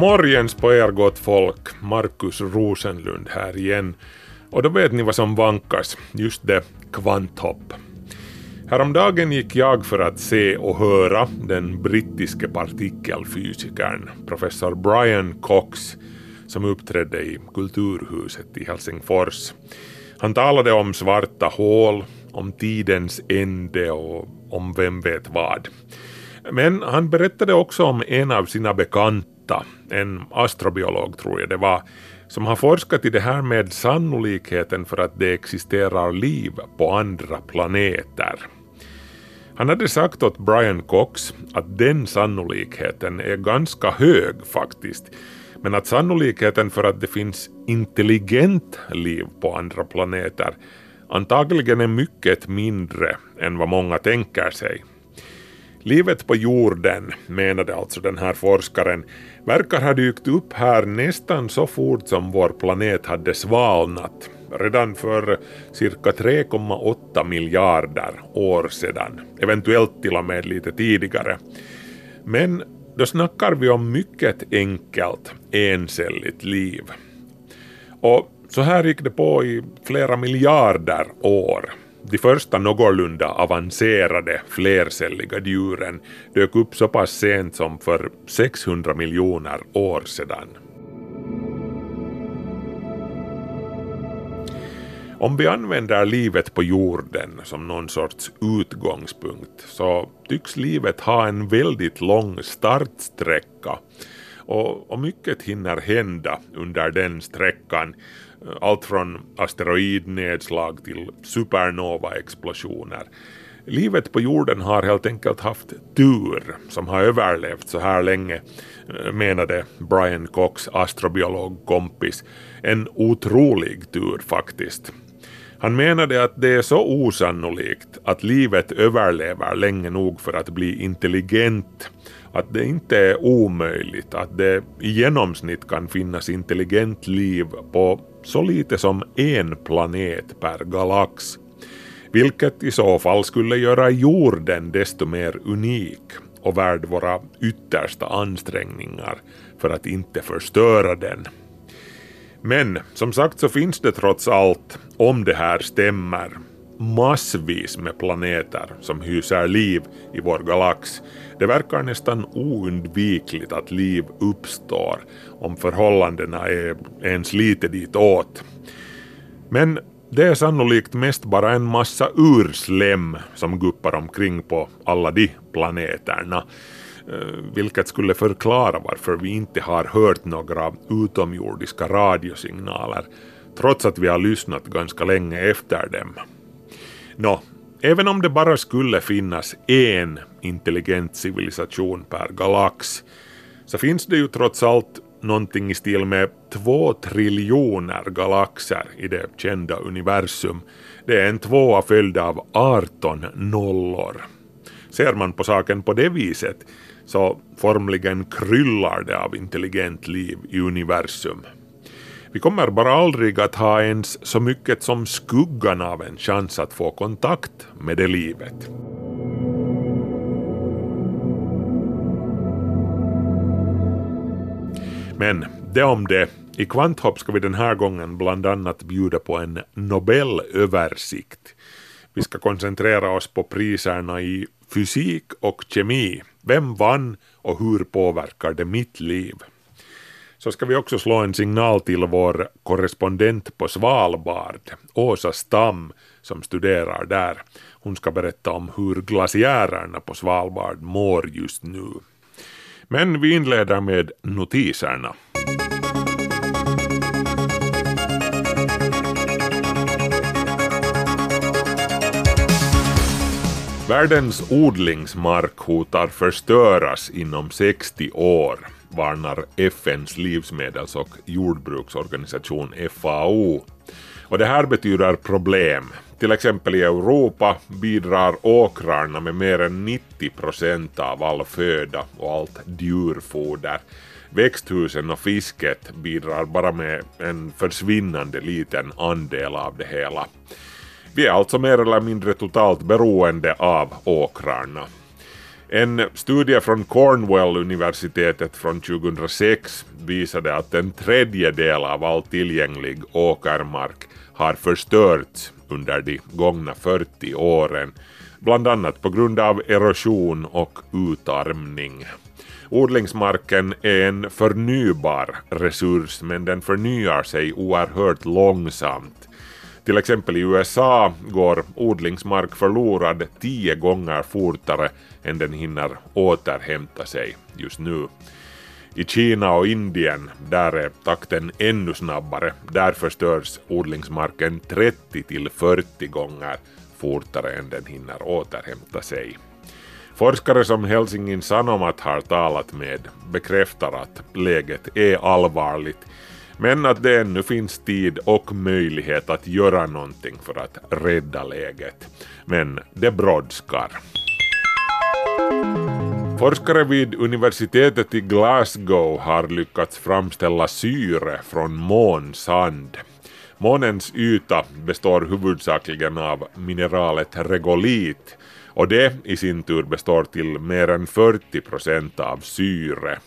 Morgens på er gott folk, Markus Rosenlund här igen. Och då vet ni vad som vankas, just det, kvanthopp. Häromdagen gick jag för att se och höra den brittiske partikelfysikern professor Brian Cox som uppträdde i Kulturhuset i Helsingfors. Han talade om svarta hål, om tidens ände och om vem vet vad. Men han berättade också om en av sina bekanta, en astrobiolog tror jag det var, som har forskat i det här med sannolikheten för att det existerar liv på andra planeter. Han hade sagt åt Brian Cox att den sannolikheten är ganska hög faktiskt, men att sannolikheten för att det finns intelligent liv på andra planeter antagligen är mycket mindre än vad många tänker sig. Livet på jorden, menade alltså den här forskaren, verkar ha dykt upp här nästan så fort som vår planet hade svalnat, redan för cirka 3,8 miljarder år sedan, eventuellt till och med lite tidigare. Men då snackar vi om mycket enkelt encelligt liv. Och så här gick det på i flera miljarder år. De första någorlunda avancerade flercelliga djuren dök upp så pass sent som för 600 miljoner år sedan. Om vi använder livet på jorden som någon sorts utgångspunkt så tycks livet ha en väldigt lång startsträcka och, och mycket hinner hända under den sträckan allt från asteroidnedslag till supernova-explosioner. Livet på jorden har helt enkelt haft tur som har överlevt så här länge, menade Brian Cox astrobiologkompis. En otrolig tur faktiskt. Han menade att det är så osannolikt att livet överlever länge nog för att bli intelligent att det inte är omöjligt att det i genomsnitt kan finnas intelligent liv på så lite som en planet per galax, vilket i så fall skulle göra jorden desto mer unik och värd våra yttersta ansträngningar för att inte förstöra den. Men som sagt så finns det trots allt, om det här stämmer, massvis med planeter som hyser liv i vår galax. Det verkar nästan oundvikligt att liv uppstår om förhållandena är ens lite ditåt. Men det är sannolikt mest bara en massa urslem som guppar omkring på alla de planeterna eh, vilket skulle förklara varför vi inte har hört några utomjordiska radiosignaler trots att vi har lyssnat ganska länge efter dem. Nå, även om det bara skulle finnas en intelligent civilisation per galax så finns det ju trots allt någonting i stil med två triljoner galaxer i det kända universum. Det är en tvåa följd av 18 nollor. Ser man på saken på det viset så formligen kryllar det av intelligent liv i universum. Vi kommer bara aldrig att ha ens så mycket som skuggan av en chans att få kontakt med det livet. Men det om det. I Kvanthopp ska vi den här gången bland annat bjuda på en Nobelöversikt. Vi ska koncentrera oss på priserna i fysik och kemi. Vem vann och hur påverkar det mitt liv? Så ska vi också slå en signal till vår korrespondent på Svalbard, Åsa Stam, som studerar där. Hon ska berätta om hur glaciärerna på Svalbard mår just nu. Men vi inleder med notiserna. Världens odlingsmark hotar förstöras inom 60 år varnar FNs livsmedels och jordbruksorganisation FAO. Och det här betyder problem. Till exempel i Europa bidrar åkrarna med mer än 90 procent av all föda och allt djurfoder. Växthusen och fisket bidrar bara med en försvinnande liten andel av det hela. Vi är alltså mer eller mindre totalt beroende av åkrarna. En studie från Cornwall-universitetet från 2006 visade att en tredjedel av all tillgänglig åkermark har förstörts under de gångna 40 åren, bland annat på grund av erosion och utarmning. Odlingsmarken är en förnybar resurs men den förnyar sig oerhört långsamt. Till exempel i USA går odlingsmark förlorad tio gånger fortare än den hinner återhämta sig just nu. I Kina och Indien, där är takten ännu snabbare. Där förstörs odlingsmarken 30 till 40 gånger fortare än den hinner återhämta sig. Forskare som Helsingin Sanomat har talat med bekräftar att läget är allvarligt men att det ännu finns tid och möjlighet att göra någonting för att rädda läget. Men det brådskar. Forskare vid universitetet i Glasgow har lyckats framställa syre från månsand. Månens yta består huvudsakligen av mineralet regolit och det i sin tur består till mer än 40 procent av syre.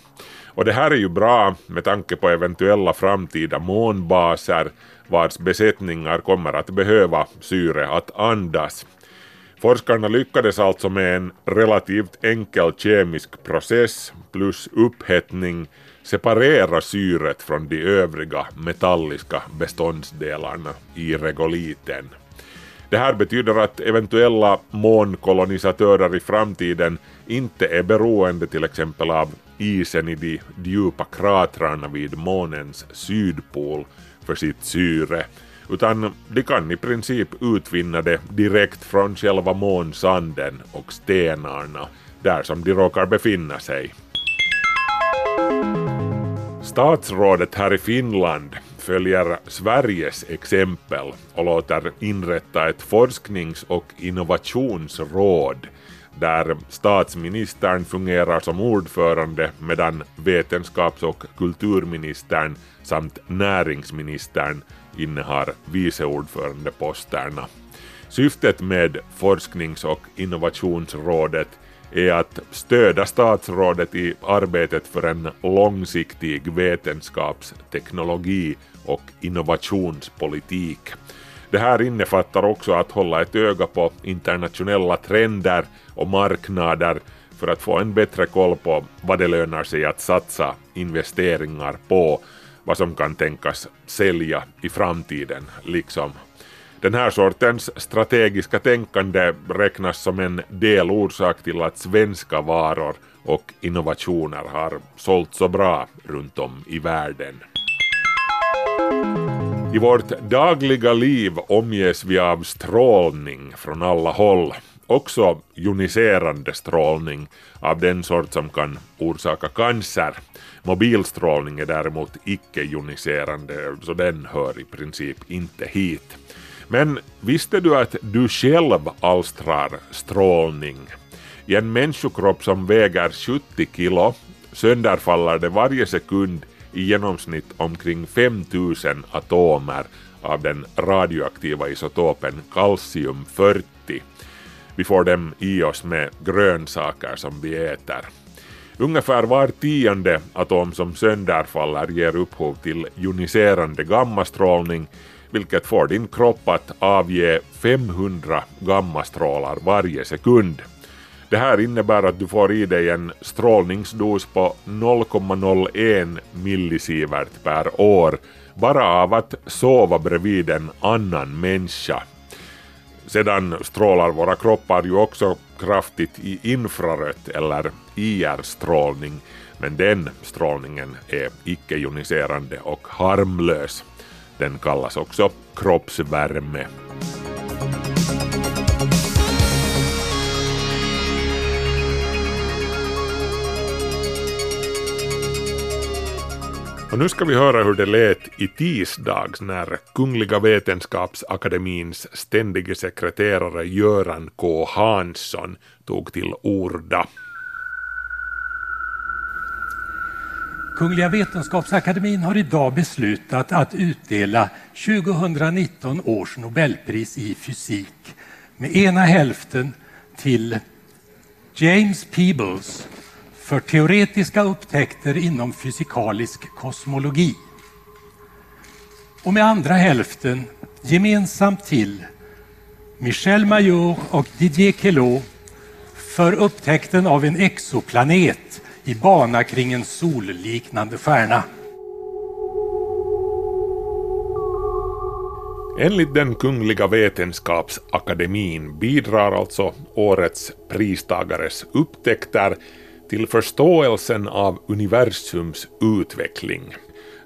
Och det här är ju bra med tanke på eventuella framtida månbaser vars besättningar kommer att behöva syre att andas. Forskarna lyckades alltså med en relativt enkel kemisk process plus upphettning separera syret från de övriga metalliska beståndsdelarna i regoliten. Det här betyder att eventuella månkolonisatörer i framtiden inte är beroende till exempel av isen i de djupa kratrarna vid månens sydpol för sitt syre, utan de kan i princip utvinna det direkt från själva månsanden och stenarna, där som de råkar befinna sig. Statsrådet här i Finland följer Sveriges exempel och låter inrätta ett forsknings och innovationsråd där statsministern fungerar som ordförande medan vetenskaps och kulturministern samt näringsministern innehar viceordförandeposterna. Syftet med forsknings och innovationsrådet är att stödja statsrådet i arbetet för en långsiktig vetenskaps-, teknologi och innovationspolitik. Det här innefattar också att hålla ett öga på internationella trender och marknader för att få en bättre koll på vad det lönar sig att satsa investeringar på, vad som kan tänkas sälja i framtiden, liksom. Den här sortens strategiska tänkande räknas som en delorsak till att svenska varor och innovationer har sålt så bra runt om i världen. I vårt dagliga liv omges vi av strålning från alla håll. Också joniserande strålning av den sort som kan orsaka cancer. Mobilstrålning är däremot icke-joniserande, så den hör i princip inte hit. Men visste du att du själv alstrar strålning? I en människokropp som väger 70 kilo sönderfaller det varje sekund i genomsnitt omkring 5000 atomer av den radioaktiva isotopen kalcium-40. Vi får dem i oss med grönsaker som vi äter. Ungefär var tionde atom som sönderfaller ger upphov till joniserande gammastrålning, vilket får din kropp att avge 500 gammastrålar varje sekund. Det här innebär att du får i dig en strålningsdos på 0,01 millisievert per år bara av att sova bredvid en annan människa. Sedan strålar våra kroppar ju också kraftigt i infrarött eller IR-strålning, men den strålningen är icke-joniserande och harmlös. Den kallas också kroppsvärme. Och nu ska vi höra hur det lät i tisdags när Kungliga Vetenskapsakademins ständige sekreterare Göran K Hansson tog till orda. Kungliga Vetenskapsakademin har idag beslutat att utdela 2019 års Nobelpris i fysik med ena hälften till James Peebles för teoretiska upptäckter inom fysikalisk kosmologi. Och med andra hälften gemensamt till Michel Mayor och Didier Queloz för upptäckten av en exoplanet i bana kring en solliknande stjärna. Enligt den Kungliga Vetenskapsakademin bidrar alltså årets pristagares upptäckter till förståelsen av universums utveckling.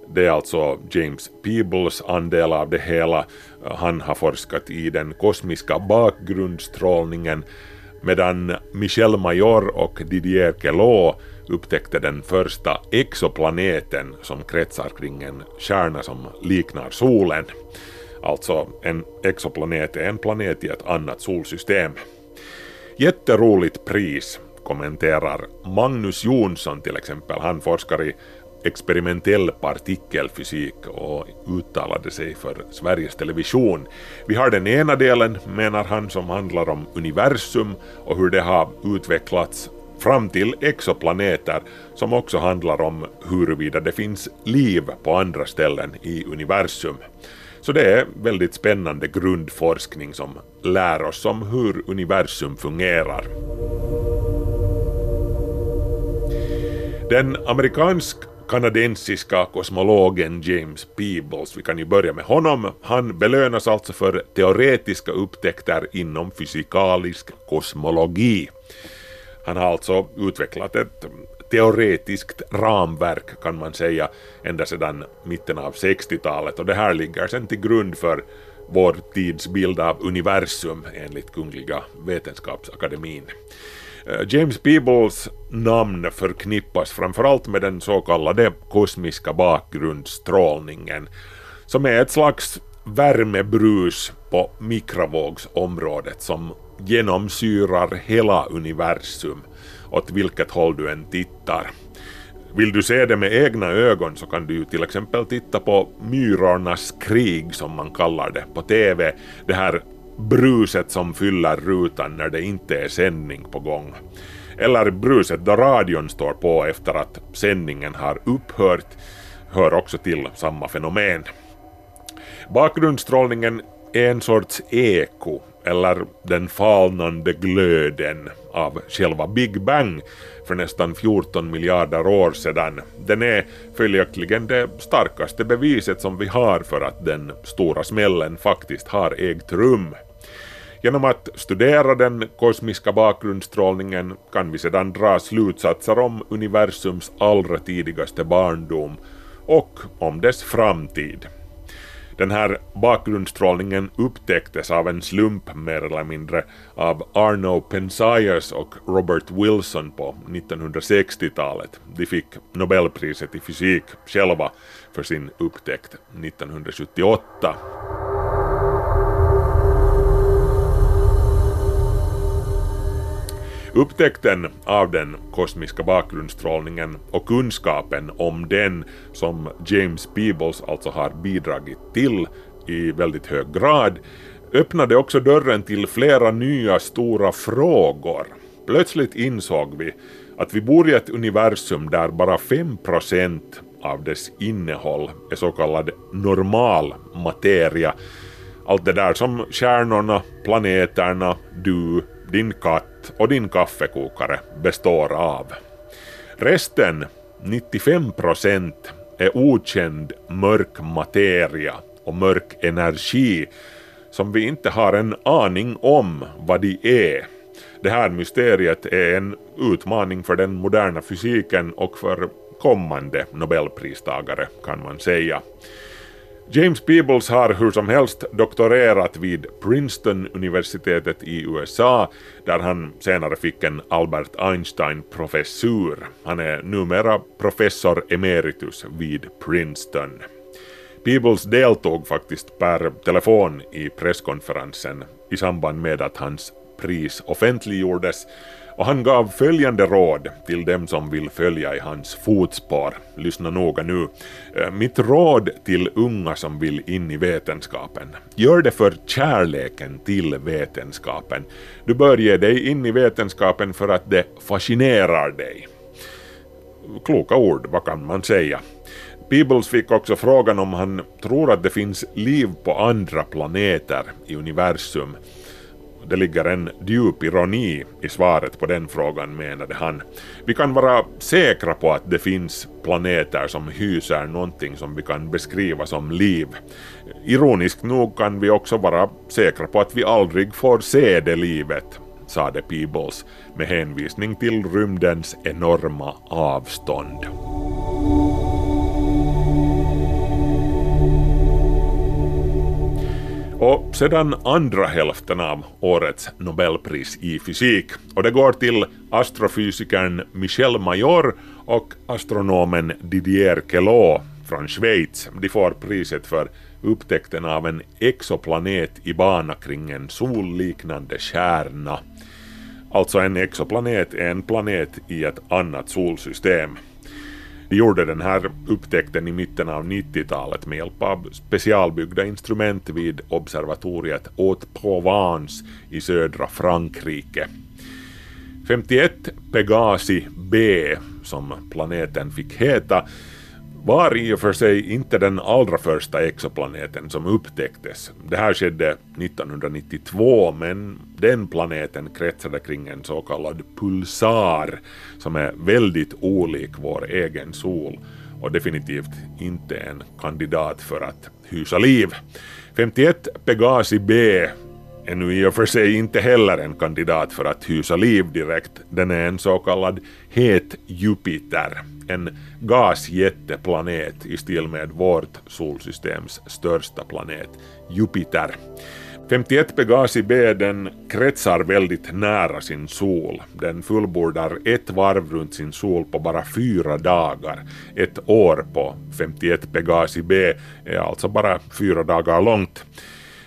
Det är alltså James Peebles andel av det hela. Han har forskat i den kosmiska bakgrundsstrålningen medan Michel Major och Didier Queloz upptäckte den första exoplaneten som kretsar kring en kärna som liknar solen. Alltså en exoplanet är en planet i ett annat solsystem. Jätteroligt pris kommenterar Magnus Jonsson till exempel. Han forskar i experimentell partikelfysik och uttalade sig för Sveriges Television. Vi har den ena delen, menar han, som handlar om universum och hur det har utvecklats fram till exoplaneter som också handlar om huruvida det finns liv på andra ställen i universum. Så det är väldigt spännande grundforskning som lär oss om hur universum fungerar. Den amerikansk-kanadensiska kosmologen James Peebles, vi kan ju börja med honom, han belönas alltså för teoretiska upptäckter inom fysikalisk kosmologi. Han har alltså utvecklat ett teoretiskt ramverk kan man säga ända sedan mitten av 60-talet och det här ligger sedan till grund för vår tids bild av universum enligt Kungliga Vetenskapsakademin. Eh, James Peebles namn förknippas framförallt med den så kallade kosmiska bakgrundsstrålningen som är ett slags värmebrus på mikrovågsområdet som genomsyrar hela universum åt vilket håll du än tittar. Vill du se det med egna ögon så kan du ju till exempel titta på Myrornas krig som man kallar det på TV. Det här bruset som fyller rutan när det inte är sändning på gång. Eller bruset då radion står på efter att sändningen har upphört hör också till samma fenomen. Bakgrundsstrålningen är en sorts eko eller den falnande glöden av själva Big Bang för nästan 14 miljarder år sedan. Den är följaktligen det starkaste beviset som vi har för att den stora smällen faktiskt har ägt rum. Genom att studera den kosmiska bakgrundsstrålningen kan vi sedan dra slutsatser om universums allra tidigaste barndom och om dess framtid. Den här bakgrundsstrålningen upptäcktes av en slump mer eller mindre av Arno Penzias och Robert Wilson på 1960-talet. De fick Nobelpriset i fysik själva för sin upptäckt 1978. Upptäckten av den kosmiska bakgrundsstrålningen och kunskapen om den som James Peebles alltså har bidragit till i väldigt hög grad öppnade också dörren till flera nya stora frågor. Plötsligt insåg vi att vi bor i ett universum där bara 5% av dess innehåll är så kallad normal materia. Allt det där som stjärnorna, planeterna, du, din katt och din kaffekokare består av. Resten, 95 procent, är okänd mörk materia och mörk energi som vi inte har en aning om vad de är. Det här mysteriet är en utmaning för den moderna fysiken och för kommande nobelpristagare kan man säga. James Peebles har hur som helst doktorerat vid Princeton-universitetet i USA där han senare fick en Albert Einstein-professur. Han är numera professor emeritus vid Princeton. Peebles deltog faktiskt per telefon i presskonferensen i samband med att hans pris offentliggjordes och han gav följande råd till dem som vill följa i hans fotspår. Lyssna noga nu. Eh, mitt råd till unga som vill in i vetenskapen. Gör det för kärleken till vetenskapen. Du bör ge dig in i vetenskapen för att det fascinerar dig. Kloka ord, vad kan man säga? Peebles fick också frågan om han tror att det finns liv på andra planeter i universum. Det ligger en djup ironi i svaret på den frågan menade han. Vi kan vara säkra på att det finns planeter som hyser någonting som vi kan beskriva som liv. Ironiskt nog kan vi också vara säkra på att vi aldrig får se det livet, sade Peebles med hänvisning till rymdens enorma avstånd. Och sedan andra hälften av årets Nobelpris i fysik och det går till astrofysikern Michel Major och astronomen Didier Queloz från Schweiz. De får priset för upptäckten av en exoplanet i bana kring en solliknande kärna. Alltså en exoplanet är en planet i ett annat solsystem. De gjorde den här upptäckten i mitten av 90-talet med hjälp av specialbyggda instrument vid observatoriet Haute-Provence i södra Frankrike. 51 Pegasi B, som planeten fick heta, var i och för sig inte den allra första exoplaneten som upptäcktes. Det här skedde 1992 men den planeten kretsade kring en så kallad pulsar som är väldigt olik vår egen sol och definitivt inte en kandidat för att hysa liv. 51 Pegasi B är nu i och för sig inte heller en kandidat för att hysa liv direkt. Den är en så kallad het Jupiter, en gasjätteplanet i stil med vårt solsystems största planet, Jupiter. 51 Pegasi B den kretsar väldigt nära sin sol. Den fullbordar ett varv runt sin sol på bara fyra dagar. Ett år på 51 Pegasi B är alltså bara fyra dagar långt.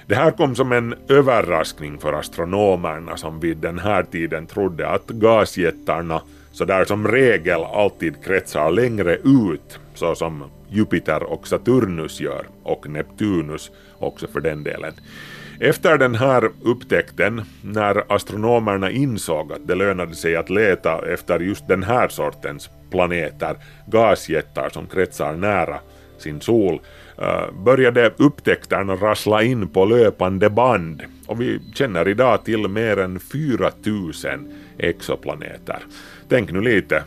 Det här kom som en överraskning för astronomerna som vid den här tiden trodde att gasjättarna så där som regel alltid kretsar längre ut så som Jupiter och Saturnus gör och Neptunus också för den delen. Efter den här upptäckten, när astronomerna insåg att det lönade sig att leta efter just den här sortens planeter, gasjättar som kretsar nära sin sol, eh, började upptäckterna rassla in på löpande band och vi känner idag till mer än 4000 exoplaneter. Tänk nu lite,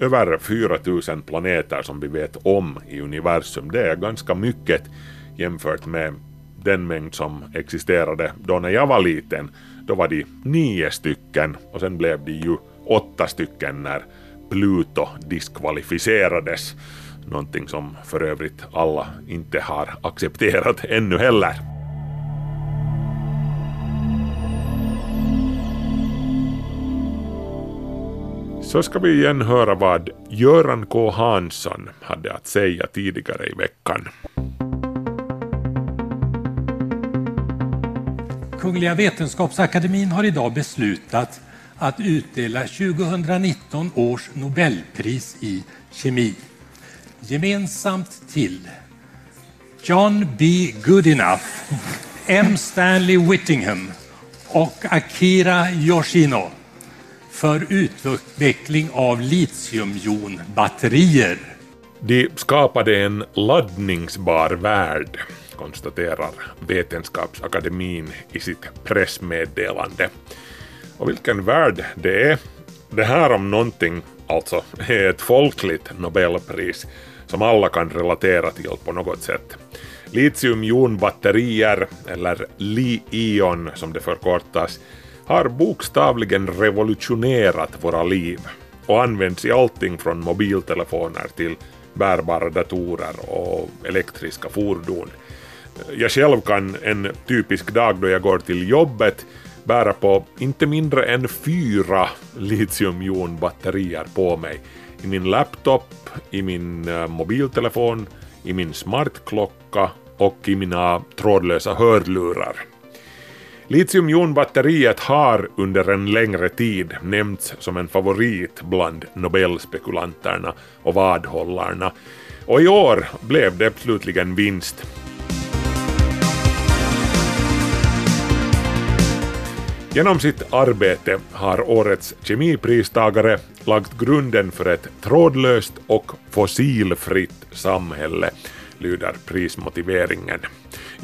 över 4000 planeter som vi vet om i universum, det är ganska mycket jämfört med den mängd som existerade då när jag var liten. Då var de nio stycken och sen blev de ju åtta stycken när Pluto diskvalificerades. Någonting som för övrigt alla inte har accepterat ännu heller. Så ska vi igen höra vad Göran K Hansson hade att säga tidigare i veckan. Kungliga Vetenskapsakademien har idag beslutat att utdela 2019 års Nobelpris i kemi. Gemensamt till John B. Goodenough, M. Stanley Whittingham och Akira Yoshino för utveckling av litiumjonbatterier. De skapade en laddningsbar värld, konstaterar Vetenskapsakademin i sitt pressmeddelande. Och vilken värld det är. Det här om någonting alltså är ett folkligt Nobelpris som alla kan relatera till på något sätt. Litiumjonbatterier, eller Li-ion som det förkortas, har bokstavligen revolutionerat våra liv och används i allting från mobiltelefoner till bärbara datorer och elektriska fordon. Jag själv kan en typisk dag då jag går till jobbet bära på inte mindre än fyra litiumjonbatterier på mig. I min laptop, i min eh, mobiltelefon, i min smartklocka och i mina trådlösa hörlurar. Litiumjonbatteriet har under en längre tid nämnts som en favorit bland Nobelspekulanterna och vadhållarna och i år blev det slutligen vinst. Genom sitt arbete har årets kemipristagare lagt grunden för ett trådlöst och fossilfritt samhälle, lyder prismotiveringen.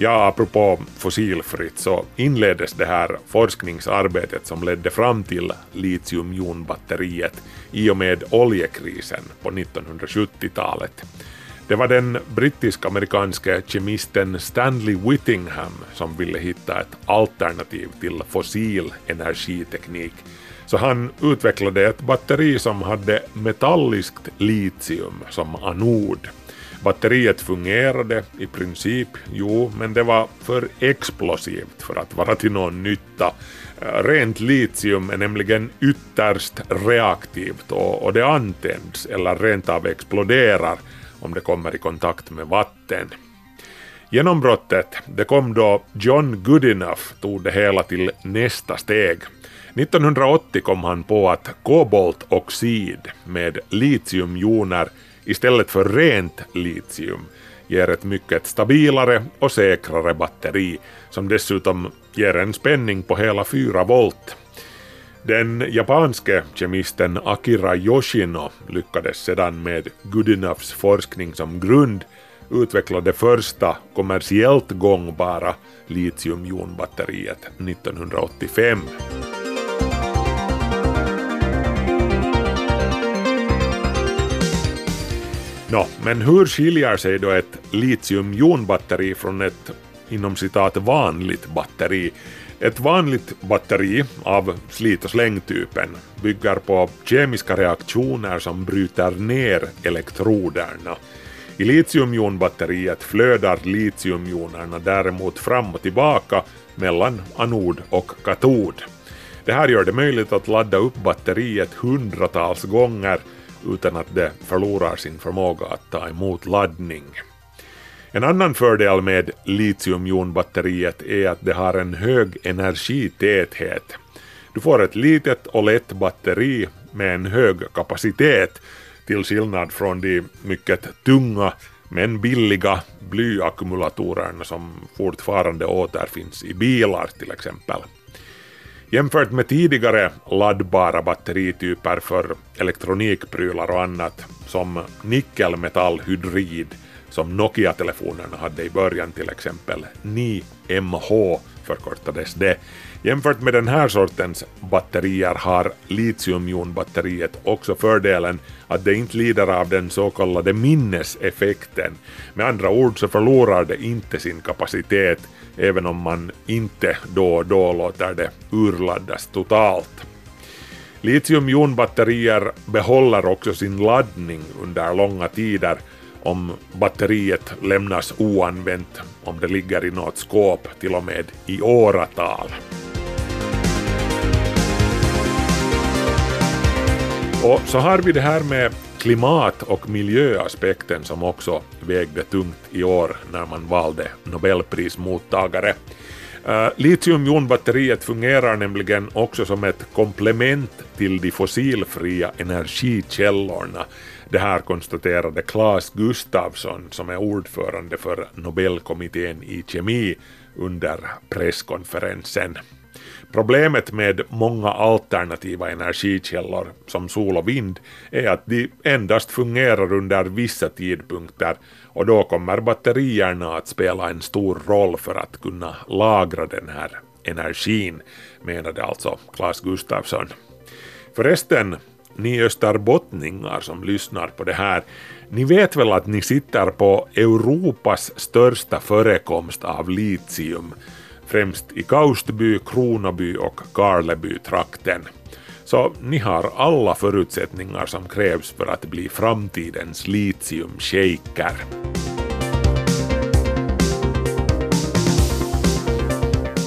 Ja, apropå fossilfritt så inleddes det här forskningsarbetet som ledde fram till litiumjonbatteriet i och med oljekrisen på 1970-talet. Det var den brittisk-amerikanske kemisten Stanley Whittingham som ville hitta ett alternativ till fossil energiteknik. Så han utvecklade ett batteri som hade metalliskt litium som anod. Batteriet fungerade i princip, jo, men det var för explosivt för att vara till någon nytta. Eh, rent litium är nämligen ytterst reaktivt och, och det antänds eller rent av exploderar om det kommer i kontakt med vatten. Genombrottet det kom då John Goodenough tog det hela till nästa steg. 1980 kom han på att koboltoxid med litiumjoner istället för rent litium ger ett mycket stabilare och säkrare batteri som dessutom ger en spänning på hela 4 volt. Den japanske kemisten Akira Yoshino lyckades sedan med Goodenoughs forskning som grund utveckla det första kommersiellt gångbara litiumjonbatteriet 1985. Nå, men hur skiljer sig då ett litiumjonbatteri från ett inom citat vanligt batteri? Ett vanligt batteri av slit och slängtypen bygger på kemiska reaktioner som bryter ner elektroderna. I litiumjonbatteriet flödar litiumjonerna däremot fram och tillbaka mellan anod och katod. Det här gör det möjligt att ladda upp batteriet hundratals gånger utan att det förlorar sin förmåga att ta emot laddning. En annan fördel med litiumjonbatteriet är att det har en hög energitäthet. Du får ett litet och lätt batteri med en hög kapacitet till skillnad från de mycket tunga men billiga blyackumulatorerna som fortfarande återfinns i bilar till exempel. Jämfört med tidigare laddbara batterityper för elektronikprylar och annat som nickelmetallhydrid som Nokia-telefonerna hade i början till exempel, NIMH, förkortades det. Jämfört med den här sortens batterier har litiumjonbatteriet också fördelen att det inte lider av den så kallade minneseffekten. Med andra ord så förlorar det inte sin kapacitet även om man inte då och då låter det urladdas totalt. Litiumjonbatterier behåller också sin laddning under långa tider om batteriet lämnas oanvänt, om det ligger i något skåp till och med i åratal. Och så har vi det här med klimat och miljöaspekten som också vägde tungt i år när man valde Nobelprismottagare. Uh, Litiumjonbatteriet fungerar nämligen också som ett komplement till de fossilfria energikällorna det här konstaterade Claes Gustafsson som är ordförande för Nobelkommittén i kemi under presskonferensen. Problemet med många alternativa energikällor som sol och vind är att de endast fungerar under vissa tidpunkter och då kommer batterierna att spela en stor roll för att kunna lagra den här energin, menade alltså Claes Gustafsson. Förresten ni österbottningar som lyssnar på det här, ni vet väl att ni sitter på Europas största förekomst av litium, främst i Kaustby, Kronaby och Karleby-trakten. Så ni har alla förutsättningar som krävs för att bli framtidens litiumshejker.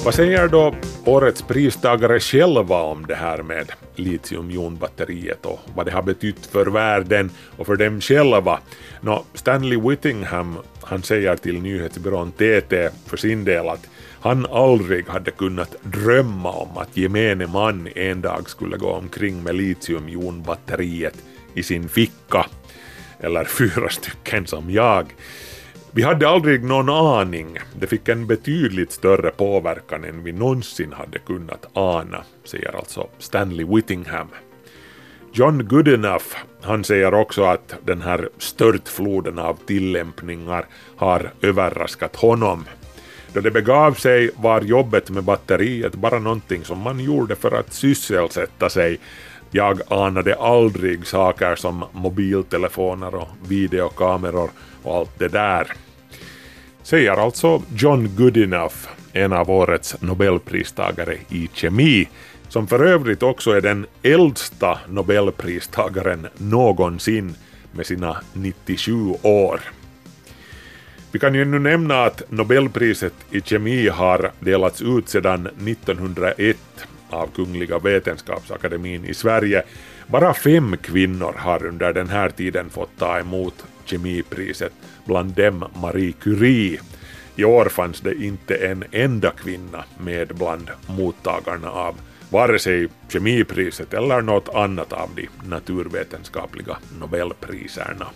Vad säger då årets pristagare själva om det här med litiumjonbatteriet och vad det har betytt för världen och för dem själva? Nå, Stanley Whittingham han säger till nyhetsbyrån TT för sin del att han aldrig hade kunnat drömma om att gemene man en dag skulle gå omkring med litiumjonbatteriet i sin ficka, eller fyra stycken som jag. Vi hade aldrig någon aning. Det fick en betydligt större påverkan än vi någonsin hade kunnat ana, säger alltså Stanley Whittingham. John Goodenough, han säger också att den här störtfloden av tillämpningar har överraskat honom. Då det begav sig var jobbet med batteriet bara någonting som man gjorde för att sysselsätta sig. Jag anade aldrig saker som mobiltelefoner och videokameror och allt det där. Säger alltså John Goodenough, en av årets nobelpristagare i kemi, som för övrigt också är den äldsta nobelpristagaren någonsin med sina 97 år. Vi kan ju ännu nämna att Nobelpriset i kemi har delats ut sedan 1901 av Kungliga Vetenskapsakademin i Sverige. Bara fem kvinnor har under den här tiden fått ta emot kemipriset, bland dem Marie Curie. I år fanns det inte en enda kvinna med bland mottagarna av vare sig kemipriset eller något annat av de naturvetenskapliga nobelpriserna.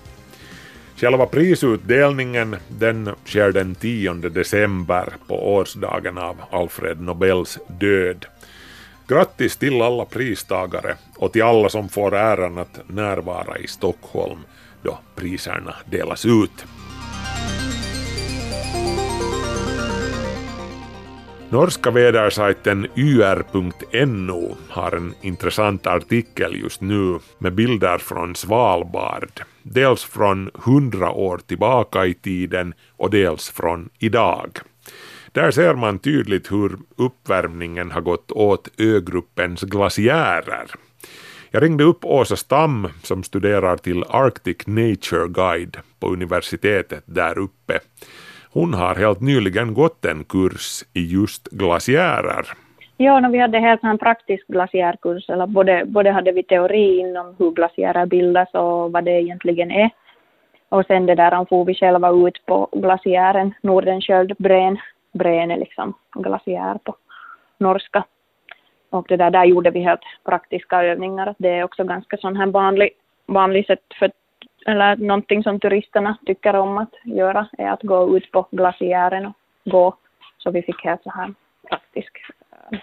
Själva prisutdelningen den sker den 10 december på årsdagen av Alfred Nobels död. Grattis till alla pristagare och till alla som får äran att närvara i Stockholm då priserna delas ut. Norska vädersajten yr.no har en intressant artikel just nu med bilder från Svalbard. Dels från hundra år tillbaka i tiden och dels från idag. Där ser man tydligt hur uppvärmningen har gått åt ögruppens glaciärer. Jag ringde upp Åsa Stam som studerar till Arctic Nature Guide på universitetet där uppe. Hon har helt nyligen gått en kurs i just glaciärer. Ja, no, vi hade helt en praktisk glaciärkurs, eller både, både hade vi teori inom hur glaciärer bildas och vad det egentligen är. Och sen det där får vi själva ut på glaciären, Nordenskiöld, Brän, Brän är liksom glaciär på norska. Och det där, där gjorde vi helt praktiska övningar. Det är också ganska sån här vanlig, vanlig sätt för, eller någonting som turisterna tycker om att göra, är att gå ut på glaciären och gå. Så vi fick helt så här praktisk äh,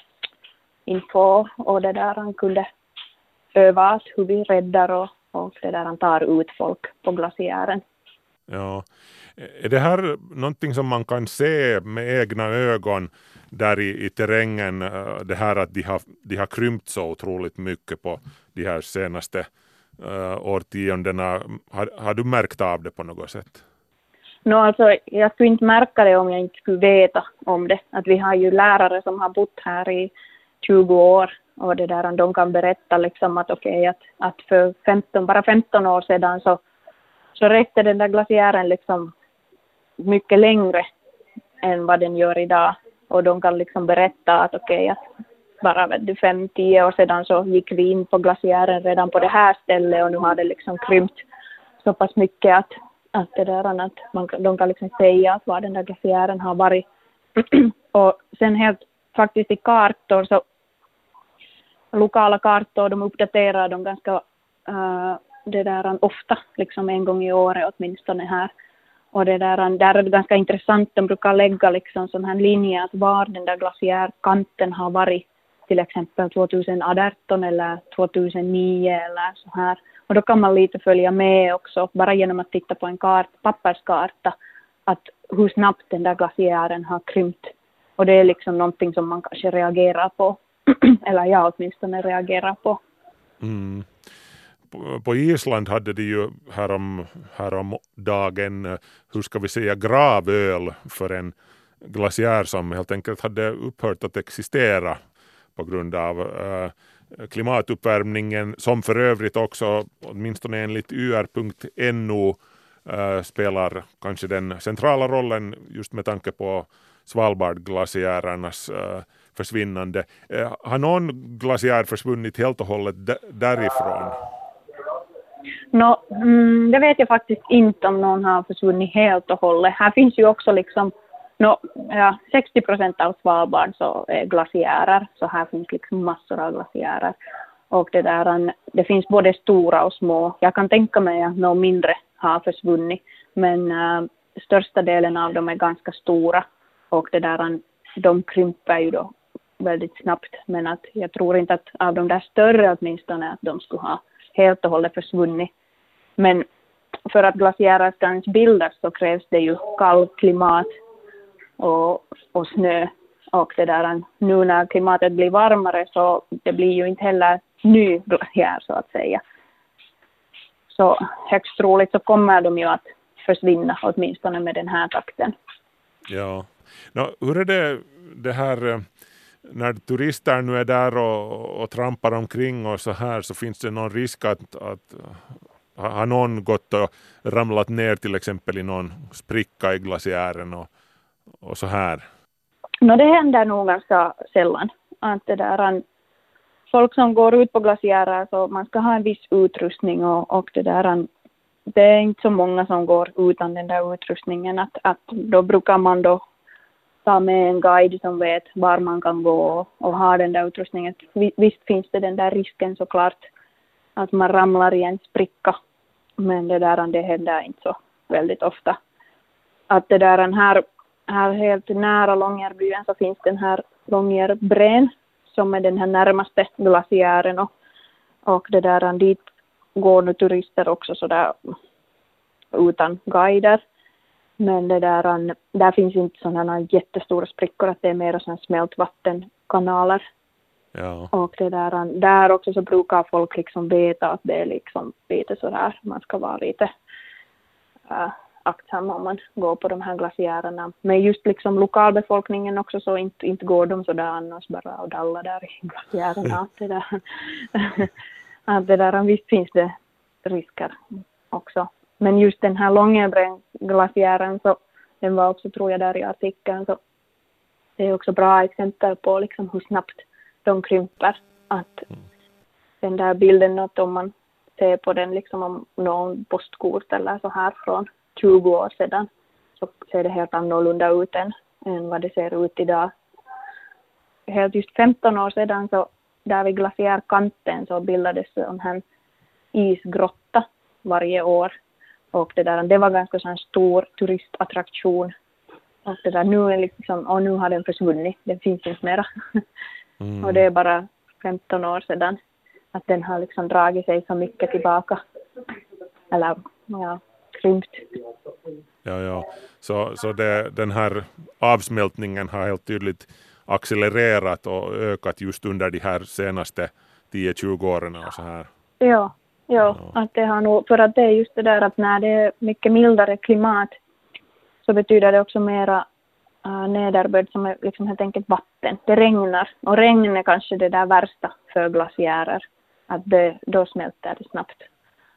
info och det där han kunde öva att hur vi räddar och, och det där han tar ut folk på glaciären. Ja. Är det här någonting som man kan se med egna ögon där i, i terrängen, eh, det här att de har, de har krympt så otroligt mycket på de här senaste uh, årtiondena. Har, har du märkt av det på något sätt? No, alltså, jag skulle inte märka det om jag inte skulle veta om det. Att vi har ju lärare som har bott här i 20 år och det där, de kan berätta liksom att okej, okay, att, att för 15, bara 15 år sedan så, så räckte den där glaciären liksom mycket längre än vad den gör idag. Och de kan liksom berätta att okej, okay, att bara vet du, fem, tio år sedan så gick vi in på glaciären redan på det här stället och nu har det liksom krympt så pass mycket att, att det där att man, de kan liksom säga att var den där glaciären har varit. och sen helt faktiskt i kartor så lokala kartor, de uppdaterar dem ganska uh, det där ofta, liksom en gång i året åtminstone här. Och det där, där är det ganska intressant, de brukar lägga liksom sån här linje att var den där glaciärkanten har varit till exempel 2018 eller 2009 eller så här. Och då kan man lite följa med också, bara genom att titta på en kart, papperskarta, att hur snabbt den där glaciären har krympt. Och det är liksom någonting som man kanske reagerar på, eller jag åtminstone reagerar på. Mm på Island hade de ju härom, härom dagen, eh, hur ska vi säga, gravöl för en glaciär som helt enkelt hade upphört att existera på grund av eh, klimatuppvärmningen som för övrigt också, åtminstone enligt yr.no, eh, spelar kanske den centrala rollen just med tanke på Svalbardglaciärernas eh, försvinnande. Eh, har någon glaciär försvunnit helt och hållet därifrån? No, mm, det vet jag faktiskt inte om någon har försvunnit helt och hållet. Här finns ju också liksom, no, ja, 60 procent av Svalbard så är glaciärer, så här finns liksom massor av glaciärer. Och det, där, det finns både stora och små. Jag kan tänka mig att några mindre har försvunnit, men äh, största delen av dem är ganska stora och det där, de krymper ju då väldigt snabbt. Men att jag tror inte att av de där större åtminstone att de skulle ha helt och hållet försvunnit. Men för att glaciärer ska ens bildas så krävs det ju kallt klimat och, och snö. Och det där, nu när klimatet blir varmare så det blir ju inte heller ny glaciär så att säga. Så högst troligt så kommer de ju att försvinna åtminstone med den här takten. Ja. Nå, hur är det, det här eh, när turister nu är där och, och trampar omkring och så här så finns det någon risk att, att har någon gått och ramlat ner till exempel i någon spricka i glaciären och, och så här? No, det händer nog ganska sällan. Att det där, folk som går ut på glaciärer så man ska ha en viss utrustning och, och det där det är inte så många som går utan den där utrustningen. Att, att då brukar man då ta med en guide som vet var man kan gå och ha den där utrustningen. Visst finns det den där risken såklart att man ramlar i en spricka, men det där det händer inte så väldigt ofta. Att det där här, här helt nära Långerbyen så finns den här Långerbrän som är den här närmaste glaciären och, och det där dit går nu turister också sådär utan guider. Men det där, där finns inte sådana jättestora sprickor, att det är mer sådana smältvattenkanaler. Ja. Och det där, där också så brukar folk liksom veta att det är liksom lite sådär, man ska vara lite äh, aktsam om man går på de här glaciärerna. Men just liksom lokalbefolkningen också så inte, inte går de sådär annars bara och dallar där i glaciärerna. Att det där, att det där, visst finns det risker också. Men just den här Långebränglaciären så den var också, tror jag, där i artikeln, så det är också bra exempel på liksom hur snabbt de krymper. Att mm. den där bilden, att om man ser på den liksom om någon postkort eller så här från 20 år sedan, så ser det helt annorlunda ut än, än vad det ser ut idag. Helt just 15 år sedan så där vid glaciärkanten så bildades en här isgrotta varje år och det, där, det var ganska så en stor turistattraktion. Och, det där, nu, är liksom, och nu har den försvunnit, den finns inte mera. Mm. och det är bara 15 år sedan att den har liksom dragit sig så mycket tillbaka. Eller ja, krympt. Ja, ja. Så, så det, den här avsmältningen har helt tydligt accelererat och ökat just under de här senaste 10-20 åren och så här. Ja, Ja, att det har nog, för att det är just det där att när det är mycket mildare klimat så betyder det också mera uh, nederbörd som är liksom helt enkelt vatten. Det regnar och regn är kanske det där värsta för glaciärer. Att det, då smälter det snabbt.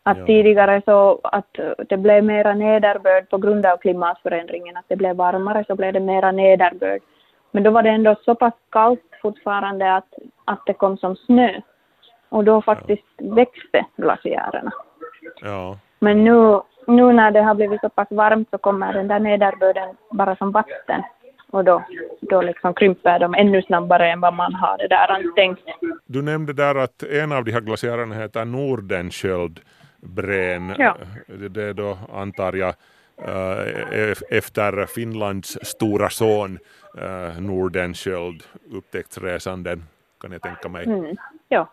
Att ja. tidigare så att det blev mera nederbörd på grund av klimatförändringen, att det blev varmare så blev det mera nederbörd. Men då var det ändå så pass kallt fortfarande att, att det kom som snö. Och då faktiskt ja. växte glaciärerna. Ja. Men nu, nu när det har blivit så pass varmt så kommer den där nederbörden bara som vatten. Och då, då liksom krymper de ännu snabbare än vad man har det där tänkt. Du nämnde där att en av de här glaciärerna heter Nordenskjöldbrän. Ja. Det är då antar jag eh, efter Finlands stora son uh, Nordenskjöld upptäcktsresanden kan jag tänka mig. Mm. Ja.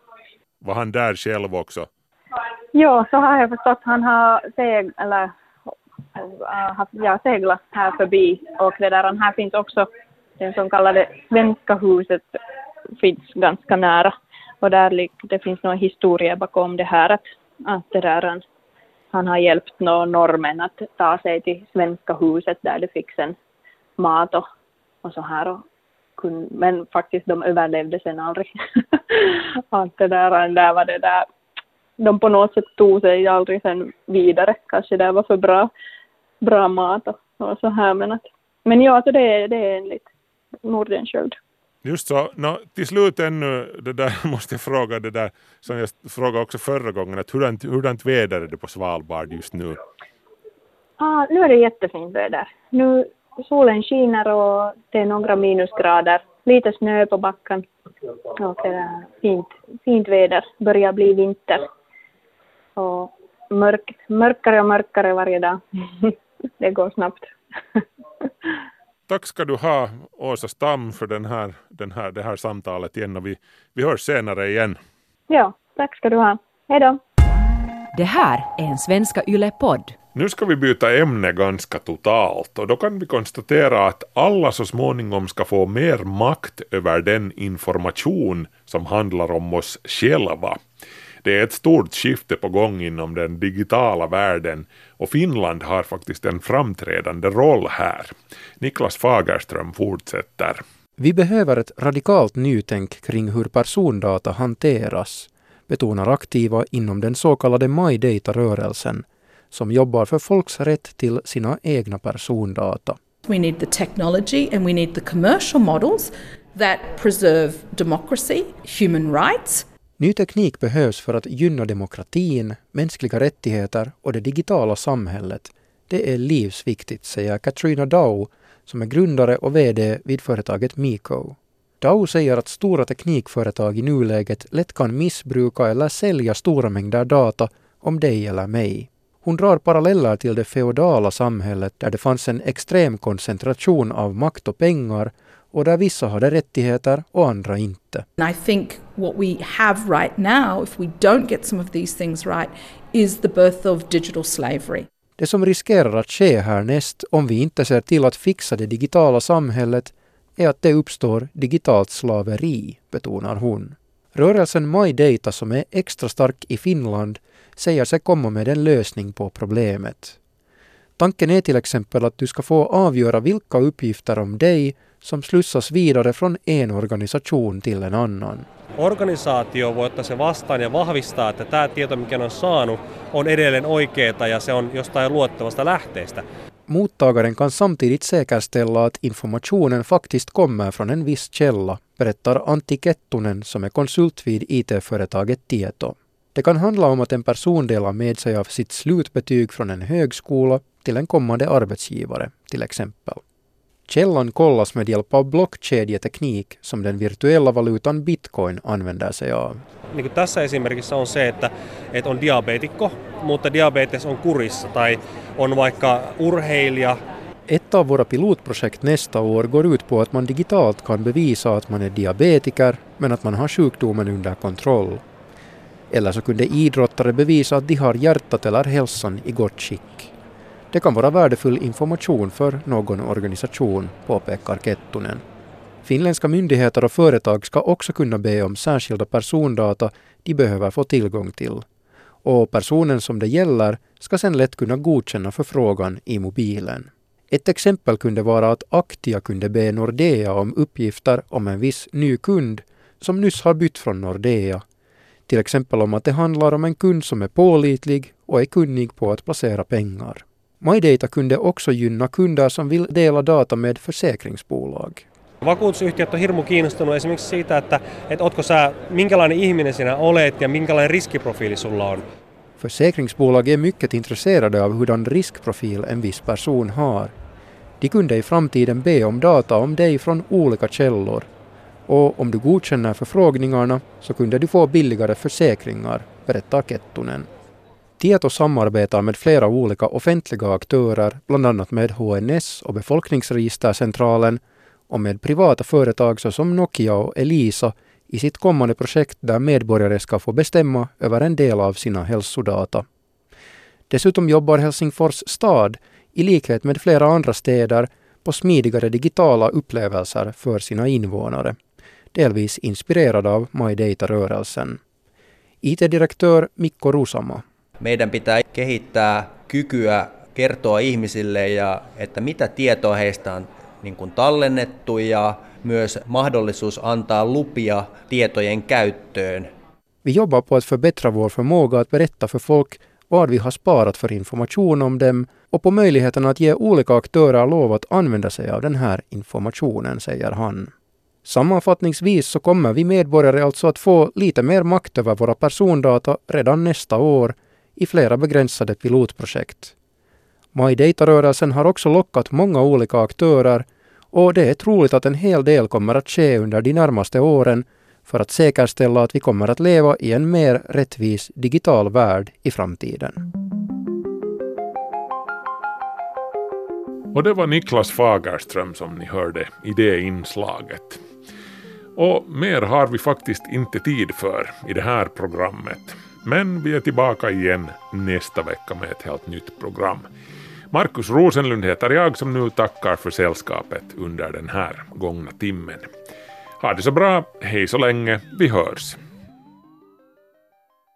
Var han där själv också? Ja, så har jag förstått. Han har seg, eller, äh, ja, seglat här förbi och det där, här finns också den som kallade Svenska huset finns ganska nära och där det finns någon historia bakom det här att, att det där, han, han har hjälpt någon norrmän att ta sig till Svenska huset där det fick sen mat och, och så här och kun, men faktiskt de överlevde sen aldrig. att det där, där var det där, de på något sätt tog sig aldrig sen vidare. Kanske det var för bra, bra mat och, och så här. Men, att, men ja, så det, det är enligt Nordenskiöld. Just så, No, till slut ännu, det där måste jag fråga det där som jag frågade också förra gången, att hurdant, hurdant väder är det på Svalbard just nu? Ah, nu är det jättefint väder. Nu solen skiner och det är några minusgrader. Lite snö på backen. Och det är fint, fint väder. Börjar bli vinter. Och mörk, mörkare och mörkare varje dag. det går snabbt. Tack ska du ha Åsa Stam för den här, den här, det här samtalet igen och vi, vi hörs senare igen. ja, tack ska du ha. Hej då. Det här är en Svenska Yle-podd. Nu ska vi byta ämne ganska totalt och då kan vi konstatera att alla så småningom ska få mer makt över den information som handlar om oss själva. Det är ett stort skifte på gång inom den digitala världen och Finland har faktiskt en framträdande roll här. Niklas Fagerström fortsätter. Vi behöver ett radikalt nytänk kring hur persondata hanteras, betonar aktiva inom den så kallade My Data-rörelsen, som jobbar för folks rätt till sina egna persondata. We need the technology and we need the commercial models that preserve democracy, human rights, Ny teknik behövs för att gynna demokratin, mänskliga rättigheter och det digitala samhället. Det är livsviktigt, säger Katrina Dow, som är grundare och VD vid företaget Miko. Dow säger att stora teknikföretag i nuläget lätt kan missbruka eller sälja stora mängder data om dig eller mig. Hon drar paralleller till det feodala samhället där det fanns en extrem koncentration av makt och pengar och där vissa hade rättigheter och andra inte. I think what we have right now, if we don't get some of these things right, is the birth of digital slavery. Det som riskerar att ske härnäst om vi inte ser till att fixa det digitala samhället är att det uppstår digitalt slaveri, betonar hon. Rörelsen My Data som är extra stark i Finland säger sig komma med en lösning på problemet. Tanken är till exempel att du ska få avgöra vilka uppgifter om dig som slussas vidare från en organisation till en annan. Organisaatio voi ottaa se vastaan ja vahvistaa, että tämä tieto, mikä on saanut, on edelleen oikeaa ja se on jostain luottavasta lähteestä. Mottagaren kan samtidigt säkerställa att informationen faktiskt kommer från en viss källa, berättar Antti Kettunen som är konsult vid IT-företaget Tieto. Det kan handla om att en person delar med sig av sitt slutbetyg från en högskola till en kommande arbetsgivare, till exempel. Källan kollas med hjälp av blockkedjeteknik som den virtuella valutan bitcoin använder sig av. Niin kuin tässä esimerkissä on se, että, että on diabeetikko, mutta diabetes on kurissa tai on vaikka urheilija, Ett av våra pilotprojekt nästa år går ut på att man digitalt kan bevisa att man är diabetiker men att man har sjukdomen under kontroll. Eller så kunde idrottare bevisa att de har hjärtat eller hälsan i gott skick. Det kan vara värdefull information för någon organisation, påpekar Kettunen. Finländska myndigheter och företag ska också kunna be om särskilda persondata de behöver få tillgång till. Och personen som det gäller ska sedan lätt kunna godkänna förfrågan i mobilen. Ett exempel kunde vara att Aktia kunde be Nordea om uppgifter om en viss ny kund som nyss har bytt från Nordea. Till exempel om att det handlar om en kund som är pålitlig och är kunnig på att placera pengar. MyData kunde också gynna kunder som vill dela data med försäkringsbolag. Vakuutusyhtiöt on hirmu kiinnostunut esimerkiksi siitä, että, että ootko sä, minkälainen ihminen sinä olet ja minkälainen riskiprofiili sulla on. Försäkringsbolag är mycket intresserade av hurdan riskprofil en viss person har. De kunde i framtiden be om data om dig från olika källor. Och om du godkänner förfrågningarna så kunde du få billigare försäkringar, berättar Kettunen. Tieto samarbetar med flera olika offentliga aktörer, bland annat med HNS och Befolkningsregistercentralen och med privata företag såsom Nokia och Elisa i sitt kommande projekt där medborgare ska få bestämma över en del av sina hälsodata. Dessutom jobbar Helsingfors stad, i likhet med flera andra städer, på smidigare digitala upplevelser för sina invånare, delvis inspirerad av MyData-rörelsen. IT-direktör Mikko Rusama. Meidän pitää kehittää kykyä kertoa ihmisille, ja, että mitä tietoa heistä on niin kuin tallennettu ja myös mahdollisuus antaa lupia tietojen käyttöön. Vi jobbar på att förbättra vår förmåga att berätta för folk vad vi har sparat för information om dem och på möjligheten att ge olika aktörer lov att använda sig av den här informationen, säger han. Sammanfattningsvis så kommer vi medborgare alltså att få lite mer makt över våra persondata redan nästa år i flera begränsade pilotprojekt. My Data-rörelsen har också lockat många olika aktörer och det är troligt att en hel del kommer att ske under de närmaste åren för att säkerställa att vi kommer att leva i en mer rättvis digital värld i framtiden. Och det var Niklas Fagerström som ni hörde i det inslaget. Och mer har vi faktiskt inte tid för i det här programmet. Men vi är tillbaka igen nästa vecka med ett helt nytt program. Markus Rosenlund heter jag som nu tackar för sällskapet under den här gångna timmen. Ha det så bra, hej så länge, vi hörs.